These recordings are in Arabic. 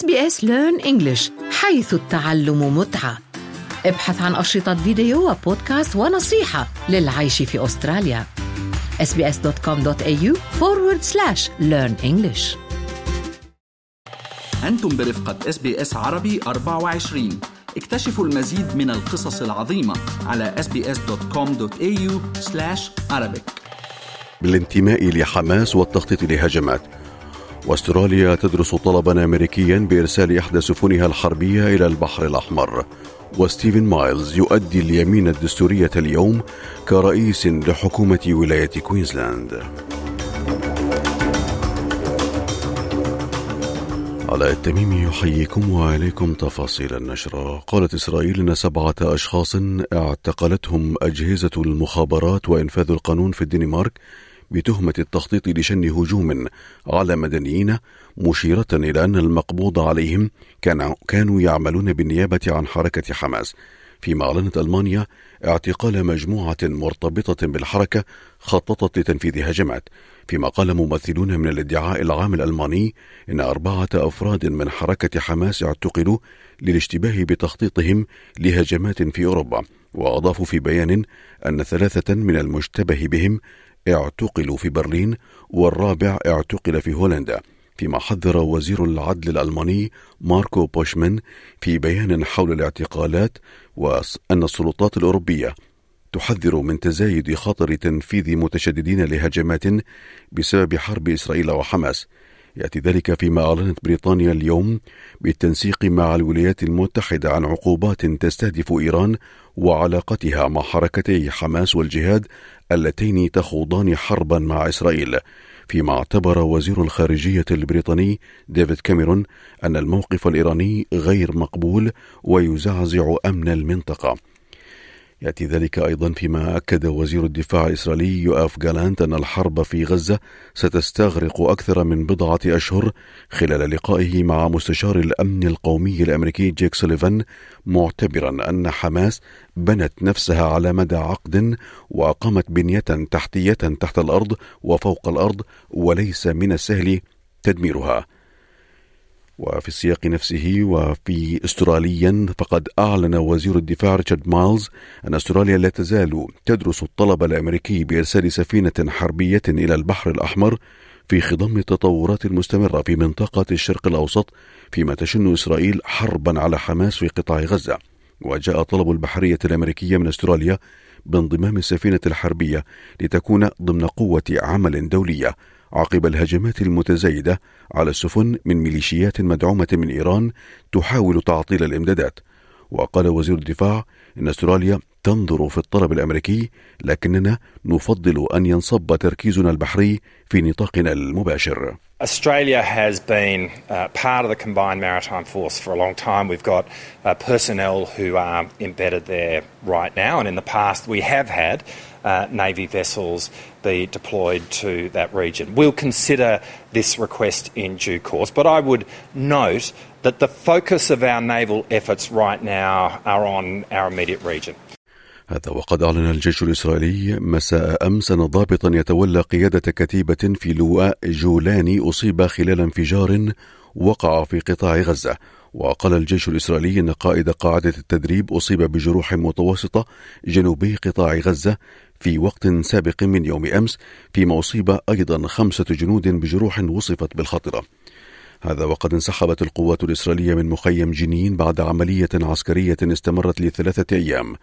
SBS Learn English حيث التعلم متعة. ابحث عن أشرطة فيديو وبودكاست ونصيحة للعيش في أستراليا. Sbs.com.au forward slash learn English. أنتم برفقة SBS عربي 24 اكتشفوا المزيد من القصص العظيمة على sbs.com.au arabic. بالانتماء لحماس والتخطيط لهجمات. واستراليا تدرس طلبا امريكيا بإرسال إحدى سفنها الحربية إلى البحر الأحمر. وستيفن مايلز يؤدي اليمين الدستورية اليوم كرئيس لحكومة ولاية كوينزلاند. علاء التميمي يحييكم وعليكم تفاصيل النشرة. قالت إسرائيل أن سبعة أشخاص اعتقلتهم أجهزة المخابرات وإنفاذ القانون في الدنمارك بتهمة التخطيط لشن هجوم على مدنيين مشيرة إلى أن المقبوض عليهم كانوا يعملون بالنيابة عن حركة حماس. فيما أعلنت ألمانيا اعتقال مجموعة مرتبطة بالحركة خططت لتنفيذ هجمات فيما قال ممثلون من الادعاء العام الألماني إن أربعة أفراد من حركة حماس اعتقلوا للاشتباه بتخطيطهم لهجمات في أوروبا. وأضافوا في بيان أن ثلاثة من المشتبه بهم اعتقلوا في برلين والرابع اعتقل في هولندا فيما حذر وزير العدل الألماني ماركو بوشمان في بيان حول الاعتقالات وأن السلطات الأوروبية تحذر من تزايد خطر تنفيذ متشددين لهجمات بسبب حرب إسرائيل وحماس. يأتي ذلك فيما أعلنت بريطانيا اليوم بالتنسيق مع الولايات المتحدة عن عقوبات تستهدف إيران وعلاقتها مع حركتي حماس والجهاد اللتين تخوضان حربا مع إسرائيل. فيما اعتبر وزير الخارجية البريطاني ديفيد كاميرون أن الموقف الإيراني غير مقبول ويزعزع أمن المنطقة. يأتي ذلك أيضا فيما أكد وزير الدفاع الإسرائيلي يؤاف جالانت أن الحرب في غزة ستستغرق أكثر من بضعة أشهر خلال لقائه مع مستشار الأمن القومي الأمريكي جيك سوليفان معتبرا أن حماس بنت نفسها على مدى عقد وأقامت بنية تحتية تحت الأرض وفوق الأرض وليس من السهل تدميرها. وفي السياق نفسه وفي استراليا فقد أعلن وزير الدفاع ريتشارد مايلز أن أستراليا لا تزال تدرس الطلب الأمريكي بإرسال سفينة حربية إلى البحر الأحمر في خضم التطورات المستمرة في منطقة الشرق الأوسط فيما تشن إسرائيل حربا على حماس في قطاع غزة. وجاء طلب البحرية الأمريكية من أستراليا بانضمام السفينة الحربية لتكون ضمن قوة عمل دولية. عقب الهجمات المتزايدة على السفن من ميليشيات مدعومة من إيران تحاول تعطيل الإمدادات وقال وزير الدفاع إن أستراليا تنظر في الطلب الأمريكي لكننا نفضل أن ينصب تركيزنا البحري في نطاقنا المباشر Australia has been uh, part of the combined maritime force for a long time. We've got uh, personnel who are embedded there right now, and in the past we have had uh, Navy vessels be deployed to that region. We'll consider this request in due course, but I would note that the focus of our naval efforts right now are on our immediate region. هذا وقد أعلن الجيش الإسرائيلي مساء أمس أن ضابطا يتولى قيادة كتيبة في لواء جولاني أصيب خلال انفجار وقع في قطاع غزة وقال الجيش الإسرائيلي أن قائد قاعدة التدريب أصيب بجروح متوسطة جنوبي قطاع غزة في وقت سابق من يوم أمس فيما أصيب أيضا خمسة جنود بجروح وصفت بالخطرة هذا وقد انسحبت القوات الإسرائيلية من مخيم جنين بعد عملية عسكرية استمرت لثلاثة أيام.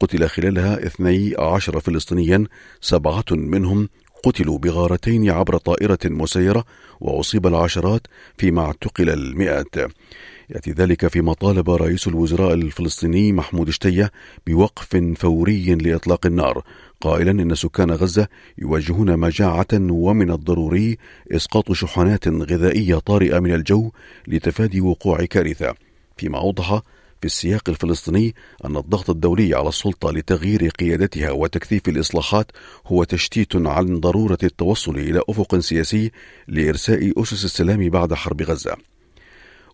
قتل خلالها اثني عشر فلسطينيا سبعة منهم قتلوا بغارتين عبر طائرة مسيرة وأصيب العشرات فيما اعتقل المئات. يأتي ذلك فيما طالب رئيس الوزراء الفلسطيني محمود شتية بوقف فوري لإطلاق النار قائلا إن سكان غزة يواجهون مجاعة ومن الضروري إسقاط شحنات غذائية طارئة من الجو لتفادي وقوع كارثة فيما أوضح في السياق الفلسطيني أن الضغط الدولي على السلطة لتغيير قيادتها وتكثيف الإصلاحات هو تشتيت عن ضرورة التوصل إلى أفق سياسي لإرساء أسس السلام بعد حرب غزة.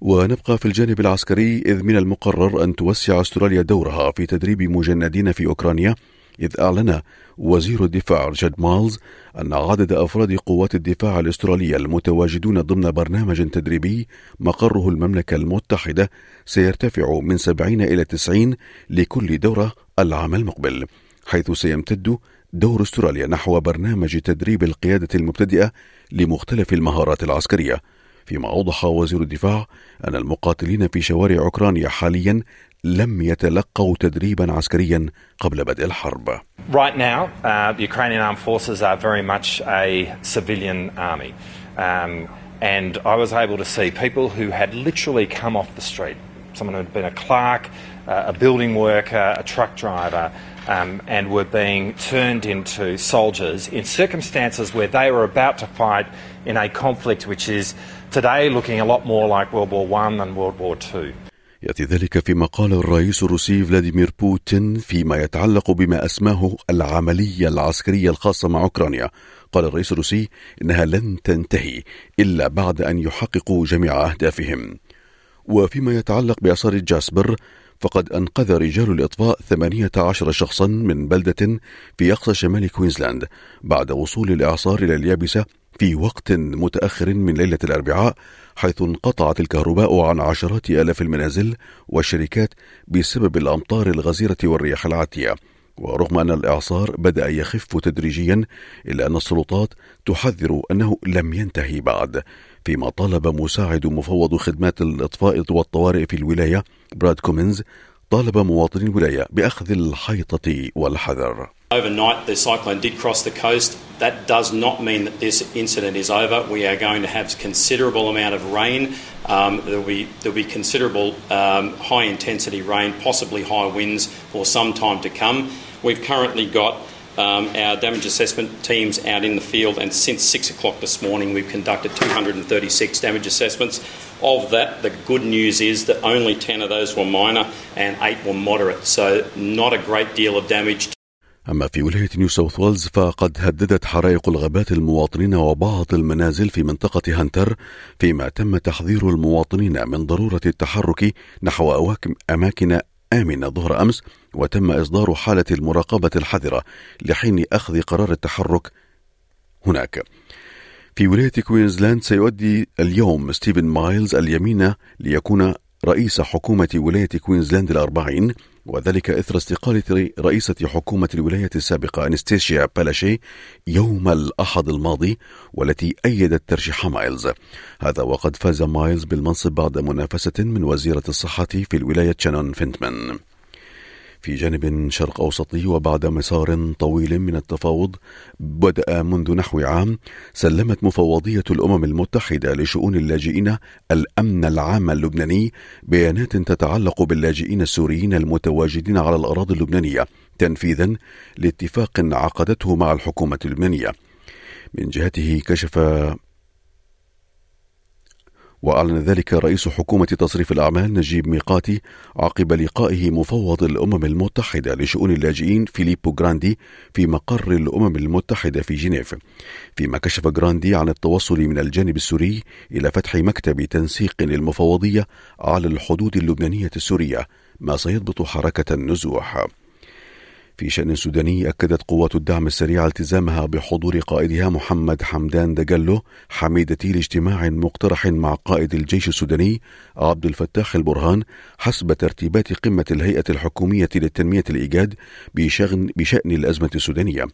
ونبقى في الجانب العسكري إذ من المقرر أن توسع أستراليا دورها في تدريب مجندين في أوكرانيا إذ أعلن وزير الدفاع ريتشارد مالز أن عدد أفراد قوات الدفاع الأسترالية المتواجدون ضمن برنامج تدريبي مقره المملكة المتحدة سيرتفع من 70 إلى 90 لكل دورة العام المقبل حيث سيمتد دور أستراليا نحو برنامج تدريب القيادة المبتدئة لمختلف المهارات العسكرية. فيما أوضح وزير الدفاع أن المقاتلين في شوارع أوكرانيا حاليا لم يتلقوا تدريبا عسكريا قبل بدء الحرب. Right now, uh, the Ukrainian armed forces are very much a civilian army. Um, and I was able to see people who had literally come off the street. Someone who had been a clerk, uh, a building worker, a truck driver, um, and were being turned into soldiers in circumstances where they were about to fight in a conflict which is today looking a lot more like World War One than World War Two. يأتي ذلك فيما قال الرئيس الروسي فلاديمير بوتين فيما يتعلق بما أسماه العملية العسكرية الخاصة مع أوكرانيا قال الرئيس الروسي إنها لن تنتهي إلا بعد أن يحققوا جميع أهدافهم وفيما يتعلق بآثار جاسبر فقد أنقذ رجال الإطفاء 18 شخصا من بلدة في أقصى شمال كوينزلاند بعد وصول الإعصار إلى اليابسة في وقت متأخر من ليلة الأربعاء حيث انقطعت الكهرباء عن عشرات آلاف المنازل والشركات بسبب الأمطار الغزيرة والرياح العاتية. ورغم أن الإعصار بدأ يخف تدريجيا إلا أن السلطات تحذر أنه لم ينتهي بعد. فيما طالب مساعد مفوض خدمات الإطفاء والطوارئ في الولاية براد كومينز طالب مواطني الولاية بأخذ الحيطة والحذر. Overnight, the cyclone did cross the coast. That does not mean that this incident is over. We are going to have considerable amount of rain. Um, there will be there'll be considerable um, high intensity rain, possibly high winds for some time to come. We've currently got um, our damage assessment teams out in the field, and since six o'clock this morning, we've conducted 236 damage assessments. Of that, the good news is that only 10 of those were minor and eight were moderate, so not a great deal of damage. أما في ولاية نيو ساوث ويلز فقد هددت حرائق الغابات المواطنين وبعض المنازل في منطقة هانتر فيما تم تحذير المواطنين من ضرورة التحرك نحو أماكن آمنة ظهر أمس وتم إصدار حالة المراقبة الحذرة لحين أخذ قرار التحرك هناك. في ولاية كوينزلاند سيؤدي اليوم ستيفن مايلز اليمين ليكون رئيس حكومة ولاية كوينزلاند الأربعين وذلك إثر استقالة رئيسة حكومة الولاية السابقة أنستيشيا بالاشي يوم الأحد الماضي والتي أيدت ترشيح مايلز هذا وقد فاز مايلز بالمنصب بعد منافسة من وزيرة الصحة في الولاية شانون فينتمان. في جانب شرق أوسطي وبعد مسار طويل من التفاوض بدأ منذ نحو عام سلمت مفوضية الأمم المتحدة لشؤون اللاجئين الأمن العام اللبناني بيانات تتعلق باللاجئين السوريين المتواجدين على الأراضي اللبنانية تنفيذا لاتفاق عقدته مع الحكومة اللبنانية. من جهته كشف وأعلن ذلك رئيس حكومة تصريف الأعمال نجيب ميقاتي عقب لقائه مفوض الأمم المتحدة لشؤون اللاجئين فيليبو جراندي في مقر الأمم المتحدة في جنيف. فيما كشف جراندي عن التوصل من الجانب السوري إلى فتح مكتب تنسيق للمفوضية على الحدود اللبنانية السورية ما سيضبط حركة النزوح. في شأن سوداني أكدت قوات الدعم السريع التزامها بحضور قائدها محمد حمدان دجلو حميدة لاجتماع مقترح مع قائد الجيش السوداني عبد الفتاح البرهان حسب ترتيبات قمة الهيئة الحكومية للتنمية الإيجاد بشأن الأزمة السودانية.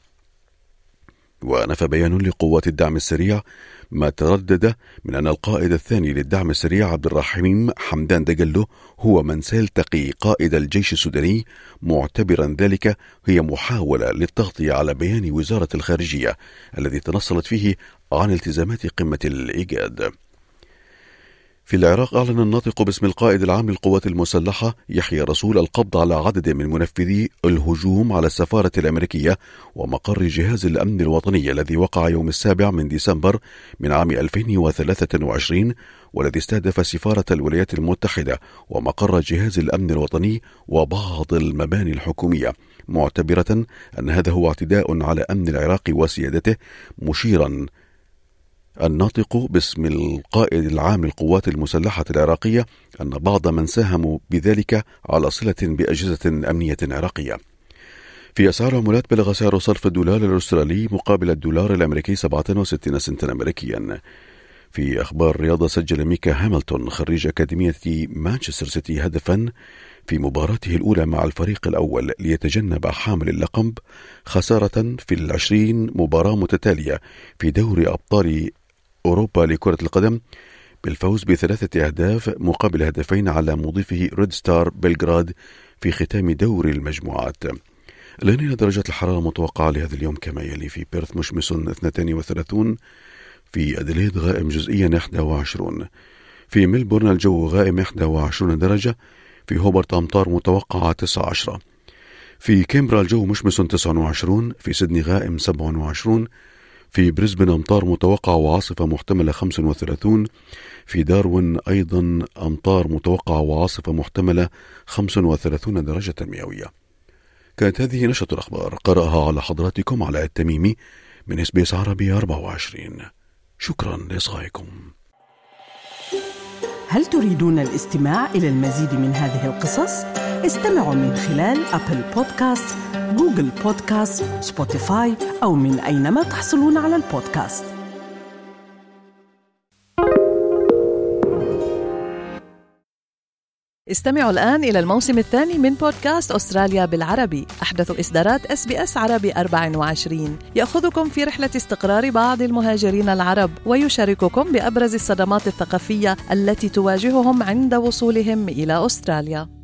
ونفى بيان لقوات الدعم السريع ما تردد من أن القائد الثاني للدعم السريع عبد الرحيم حمدان دجلو هو من سيلتقي قائد الجيش السوداني معتبرا ذلك هي محاولة للتغطية على بيان وزارة الخارجية الذي تنصلت فيه عن التزامات قمة الإيجاد. في العراق أعلن الناطق باسم القائد العام للقوات المسلحة يحيى رسول القبض على عدد من منفذي الهجوم على السفارة الأمريكية ومقر جهاز الأمن الوطني الذي وقع يوم السابع من ديسمبر من عام 2023 والذي استهدف سفارة الولايات المتحدة ومقر جهاز الأمن الوطني وبعض المباني الحكومية معتبرة أن هذا هو اعتداء على أمن العراق وسيادته مشيرا الناطق باسم القائد العام للقوات المسلحة العراقية أن بعض من ساهموا بذلك على صلة بأجهزة أمنية عراقية. في أسعار عملات بلغ سعر صرف الدولار الأسترالي مقابل الدولار الأمريكي 67 سنتا أمريكيا في أخبار الرياضة سجل ميكا هاملتون خريج أكاديمية مانشستر سيتي هدفا في مباراته الأولى مع الفريق الأول ليتجنب حامل اللقب خسارة في العشرين مباراة متتالية في دوري أبطال أوروبا لكرة القدم بالفوز بثلاثة أهداف مقابل هدفين على مضيفه ريد ستار بلغراد في ختام دوري المجموعات. لأن درجة الحرارة المتوقعة لهذا اليوم كما يلي في بيرث مشمس 32 في أدليد غائم جزئيا 21 في ملبورن الجو غائم 21 درجة في هوبرت أمطار متوقعة 19 في كامبرا الجو مشمس 29 في سيدني غائم 27 في بريسبن أمطار متوقعة وعاصفة محتملة 35 في داروين أيضا أمطار متوقعة وعاصفة محتملة 35 درجة مئوية. كانت هذه نشرة الأخبار. قرأها على حضراتكم على التميمي من SBS عربي 24 شكرا لإصغائكم. هل تريدون الاستماع إلى المزيد من هذه القصص؟ استمعوا من خلال Apple Podcast، Google Podcast، Spotify أو من أينما تحصلون على البودكاست. استمعوا الآن إلى الموسم الثاني من بودكاست أستراليا بالعربي. أحدث إصدارات SBS عربي 24 يأخذكم في رحلة استقرار بعض المهاجرين العرب ويشارككم بأبرز الصدمات الثقافية التي تواجههم عند وصولهم إلى أستراليا.